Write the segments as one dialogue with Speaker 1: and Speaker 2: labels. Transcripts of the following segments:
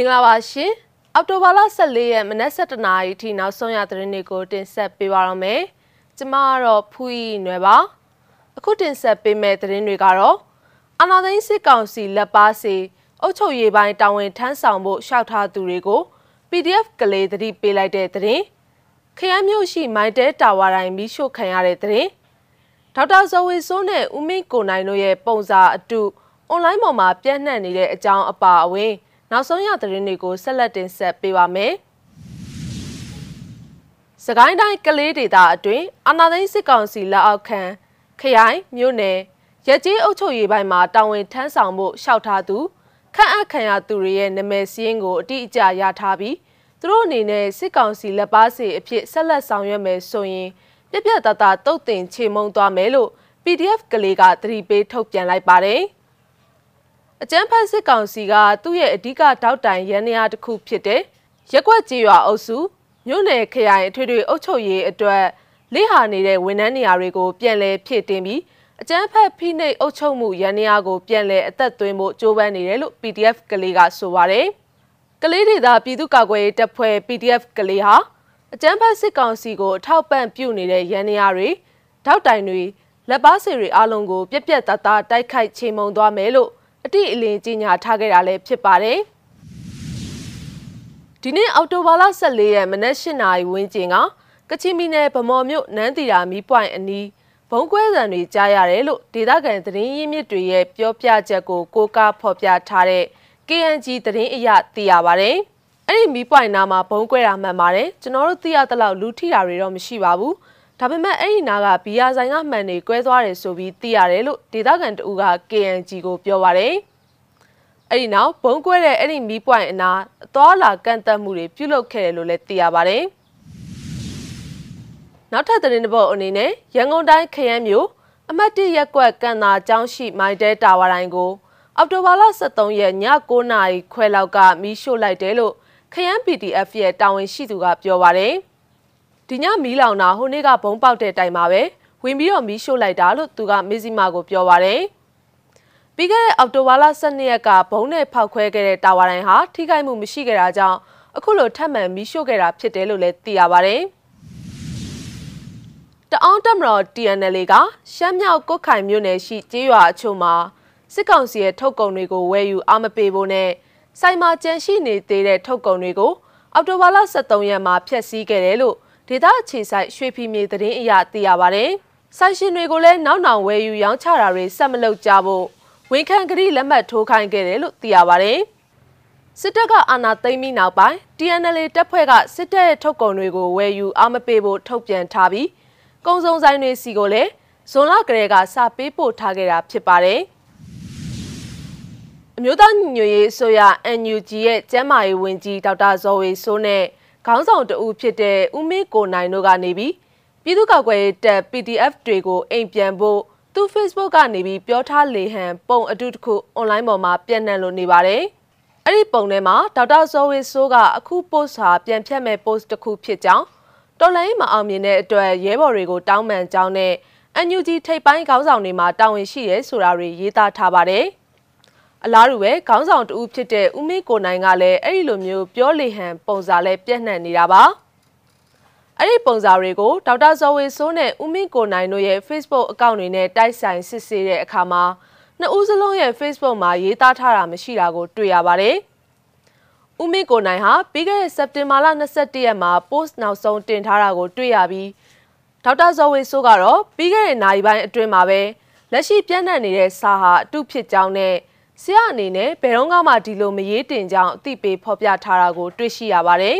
Speaker 1: င်္ဂလာပါရှင်အောက်တိုဘာလ14ရက်မနက်7:00နာရီထိနောက်ဆုံးရသတင်းတွေကိုတင်ဆက်ပေးပါရမယ်ကျမကတော့ဖူးရီနွယ်ပါအခုတင်ဆက်ပေးမယ့်သတင်းတွေကတော့အာနာသိန်းစစ်ကောင်စီလက်ပါစီအုပ်ချုပ်ရေးပိုင်းတာဝန်ထမ်းဆောင်ဖို့ရှောက်ထားသူတွေကို PDF ကလေးသတိပေးလိုက်တဲ့သတင်းခရမ်းမြို့ရှိမိုင်းတဲတာဝါတိုင်းမီးရှို့ခံရတဲ့သတင်းဒေါက်တာဇော်ဝေစိုးနဲ့ဦးမင်းကိုနိုင်တို့ရဲ့ပုံစာအတုအွန်လိုင်းပေါ်မှာပြန့်နှံ့နေတဲ့အကြောင်းအပါအဝင် နောက်ဆုံးရသတင်းတွေကိုဆက်လက်တင်ဆက်ပေးပါမယ်။စကိုင်းတိုင်းကလေးဒေသအတွင်းအာနာသိန်းစစ်ကောင်စီလက်အောက်ခံခရိုင်မြို့နယ်ရကြီးအုပ်ချုပ်ရေးပိုင်းမှာတာဝန်ထမ်းဆောင်ဖို့ရှောက်ထားသူခန့်အပ်ခံရသူတွေရဲ့နာမည်စည်းရင်းကိုအတိအကျရထားပြီးသူတို့အနေနဲ့စစ်ကောင်စီလက်ပါစီအဖြစ်ဆက်လက်ဆောင်ရွက်မယ်ဆိုရင်ပြပြတတတုတ်တင်ချေမှုန်းသွားမယ်လို့ PDF ကလေးကသတိပေးထုတ်ပြန်လိုက်ပါတယ်။ အကြမ်းဖက်စစ်ကောင်စီကသူ့ရဲ့အဓိကတောက်တိုင်ရန်နေရာတစ်ခုဖြစ်တဲ့ရက်ွက်ကြီးရွာအုပ်စုမြို့နယ်ခရိုင်အထွေထွေအုပ်ချုပ်ရေးအတွက်လိဟာနေတဲ့ဝန်ထမ်းနေရာတွေကိုပြန်လည်ဖြည့်တင်ပြီးအကြမ်းဖက်ဖိနှိပ်အုပ်ချုပ်မှုရန်နေရာကိုပြန်လည်အသက်သွင်းဖို့ကြိုးပမ်းနေတယ်လို့ PDF ကလေးကဆိုပါတယ်။ကလေးဒေသပြည်သူ့ကာကွယ်ရေးတပ်ဖွဲ့ PDF ကလေးဟာအကြမ်းဖက်စစ်ကောင်စီကိုအထောက်ပံ့ပြုနေတဲ့ရန်နေရာတွေတောက်တိုင်တွေလက်ပါစီတွေအလုံးကိုပြက်ပြက်တသားတိုက်ခိုက်ချေမှုန်းသွားမယ်လို့ အတိအလင်းကြီးညာထားခဲ့တာလည်းဖြစ်ပါတယ်။ဒီနေ့အောက်တိုဘာလ14ရက်မနက်၈နာရီဝန်းကျင်ကကချင်ပြည်နယ်ဗမော်မြို့နန်းတီရာမီးပွိုင်အနီးဘုံကွဲသံတွေကြားရတယ်လို့ဒေသခံသတင်းရင်းမြစ်တွေရဲ့ပြောပြချက်ကိုကိုကားဖော်ပြထားတဲ့ KNG သတင်းအရသိရပါတယ်။အဲ့ဒီမီးပွိုင်နာမှာဘုံကွဲတာမှန်ပါတယ်။ကျွန်တော်တို့သိရသလောက်လူထိတာတွေတော့မရှိပါဘူး။ ဒါပေမဲ့အဲ့ဒီနာကဘီယာဆိုင်ကမှန်တွေကွဲသွားတယ်ဆိုပြီးသိရတယ်လို့ဒေသခံတအူက KNG ကိုပြောပါတယ်။အဲ့ဒီနောက်ဘုံကွဲတဲ့အဲ့ဒီမီးပွိုင်အနာအသွားလာကန့်သက်မှုတွေပြုလုပ်ခဲ့တယ်လို့လည်းသိရပါတယ်။နောက်ထပ်သတင်းတစ်ပုဒ်အနေနဲ့ရန်ကုန်တိုင်းခရမ်းမြို့အမတ်တရက်ကွက်ကန်သာကျောင်းရှိမိုင်တဲတာဝါတိုင်းကိုအောက်တိုဘာလ23ရက်ည9:00နာရီခွဲလောက်ကမီးရှို့လိုက်တယ်လို့ခရမ်း PDF ရဲ့တာဝန်ရှိသူကပြောပါတယ်။ ဒီညမီးလောင်တာဟိုနေ့ကဘုံပေါက်တဲ့တိုင်မှာပဲဝင်ပြီးတော့မီးရှို့လိုက်တာလို့သူကမေဇီမာကိုပြောပါတယ်။ပြီးခဲ့တဲ့အောက်တိုဘာလ12ရက်ကဘုံနဲ့ဖောက်ခွဲခဲ့တဲ့တာဝါတိုင်းဟာထိခိုက်မှုမရှိခဲ့တာကြောင့်အခုလိုထပ်မံမီးရှို့ခဲ့တာဖြစ်တယ်လို့လည်းသိရပါတယ်။တအောင်းတက်မတော် TNL ကရှမ်းမြောက်ကုတ်ခိုင်မြို့နယ်ရှိကျေးရွာအချို့မှာစစ်ကောင်စီရဲ့ထုတ်ကုန်တွေကိုဝယ်ယူအားမပေးဖို့နဲ့စိုင်မာကြန့်ရှိနေသေးတဲ့ထုတ်ကုန်တွေကိုအောက်တိုဘာလ23ရက်မှာဖျက်ဆီးခဲ့တယ်လို့ ဒေသအခြေဆိုင်ရွှေဖီမြေသတင်းအရသိရပါဗျ။ဆိုင်ရှင်တွေကိုလည်းနောက်နောင်ဝယ်ယူရောင်းချတာတွေဆက်မလုပ်ကြဖို့ဝန်ခံကတိလက်မှတ်ထိုးခိုင်းခဲ့တယ်လို့သိရပါဗျ။စစ်တပ်ကအာဏာသိမ်းပြီးနောက်ပိုင်း TNL တပ်ဖွဲ့ကစစ်တပ်ရဲ့ထုတ်ကုန်တွေကိုဝယ်ယူအားမပေးဖို့ထုတ်ပြန်ထားပြီးကုံစုံဆိုင်တွေစီကိုလည်းဇွန်လကလေးကစာပေးပို့ထားခဲ့တာဖြစ်ပါတယ်။အမျိုးသားညီညွတ်ရေးအစိုးရ NUG ရဲ့ကျန်းမာရေးဝန်ကြီးဒေါက်တာဇော်ဝေဆိုးနဲ့ ခေါင်းဆောင်တဦးဖြစ်တဲ့ဦးမင်းကိုနိုင်တို့ကနေပြီးပြည်သူ့ကောက်ွယ်တပ် PDF တွေကိုအိမ်ပြန်ဖို့သူ Facebook ကနေပြီးပြောထားလေဟန်ပုံအတုတခုအွန်လိုင်းပေါ်မှာပြန့်နှံ့လို့နေပါတယ်။အဲ့ဒီပုံထဲမှာဒေါက်တာဇော်ဝေဆိုးကအခု post ဟာပြန်ဖြတ်မဲ့ post တစ်ခုဖြစ်ကြောင်းတော်လိုင်းမအောင်မြင်တဲ့အတွက်ရဲဘော်တွေကိုတောင်းပန်ကြောင်းနဲ့ NUG ထိပ်ပိုင်းခေါင်းဆောင်တွေမှာတာဝန်ရှိရဲဆိုတာတွေရေးသားထားပါတယ်။ အလားတူပဲခေါင်းဆောင်တူဖြစ်တဲ့ဦးမင်းကိုနိုင်ကလည်းအဲ့ဒီလိုမျိုးပြောလေဟန်ပုံစံလဲပြန့်နှံ့နေတာပါအဲ့ဒီပုံစံတွေကိုဒေါက်တာဇော်ဝေစိုးနဲ့ဦးမင်းကိုနိုင်တို့ရဲ့ Facebook အကောင့်တွေနဲ့တိုက်ဆိုင်စစ်ဆေးတဲ့အခါမှာနှစ်ဦးစလုံးရဲ့ Facebook မှာရေးသားထားတာမရှိတာကိုတွေ့ရပါတယ်။ဦးမင်းကိုနိုင်ဟာပြီးခဲ့တဲ့စက်တင်ဘာလ22ရက်မှာ post နောက်ဆုံးတင်ထားတာကိုတွေ့ရပြီးဒေါက်တာဇော်ဝေစိုးကတော့ပြီးခဲ့တဲ့နိုင်ပိုင်းအတွင်းမှာပဲလက်ရှိပြန့်နှံ့နေတဲ့စာဟာအတုဖြစ်ကြောင်းနဲ့ ဆရာအနေနဲ့ဘယ်တော့မှဒီလိုမရေးတင်ကြောင်းအသိပေးဖော်ပြထားတာကို တွေ့ရှိရပါတယ်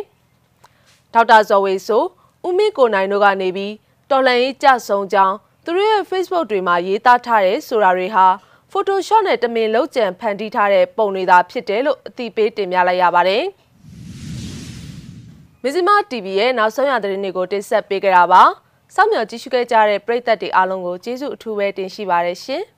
Speaker 1: ။ဒေါက်တာဇော်ဝေဆိုဦးမင်းကိုနိုင်တို့ကနေပြီးတော်လန်ရေးကြဆုံကြောင်းသူတို့ရဲ့ Facebook တွေမှာရေးသားထားတဲ့ဆိုတာတွေဟာ Photoshop နဲ့တမင်လောက်ကျန်ဖန်တီးထားတဲ့ပုံတွေသာဖြစ်တယ်လို့အသိပေးတင်ပြလိုက်ရပါတယ်။မဇ္ဈိမ TV ရဲ့နောက်ဆုံးရသတင်းတွေကိုတင်ဆက်ပေးကြတာပါ။စောင့်မျှော်ကြည့်ရှုခဲ့ကြတဲ့ပရိသတ်တွေအားလုံးကိုကျေးဇူးအထူးပဲတင်ရှိပါတယ်ရှင်။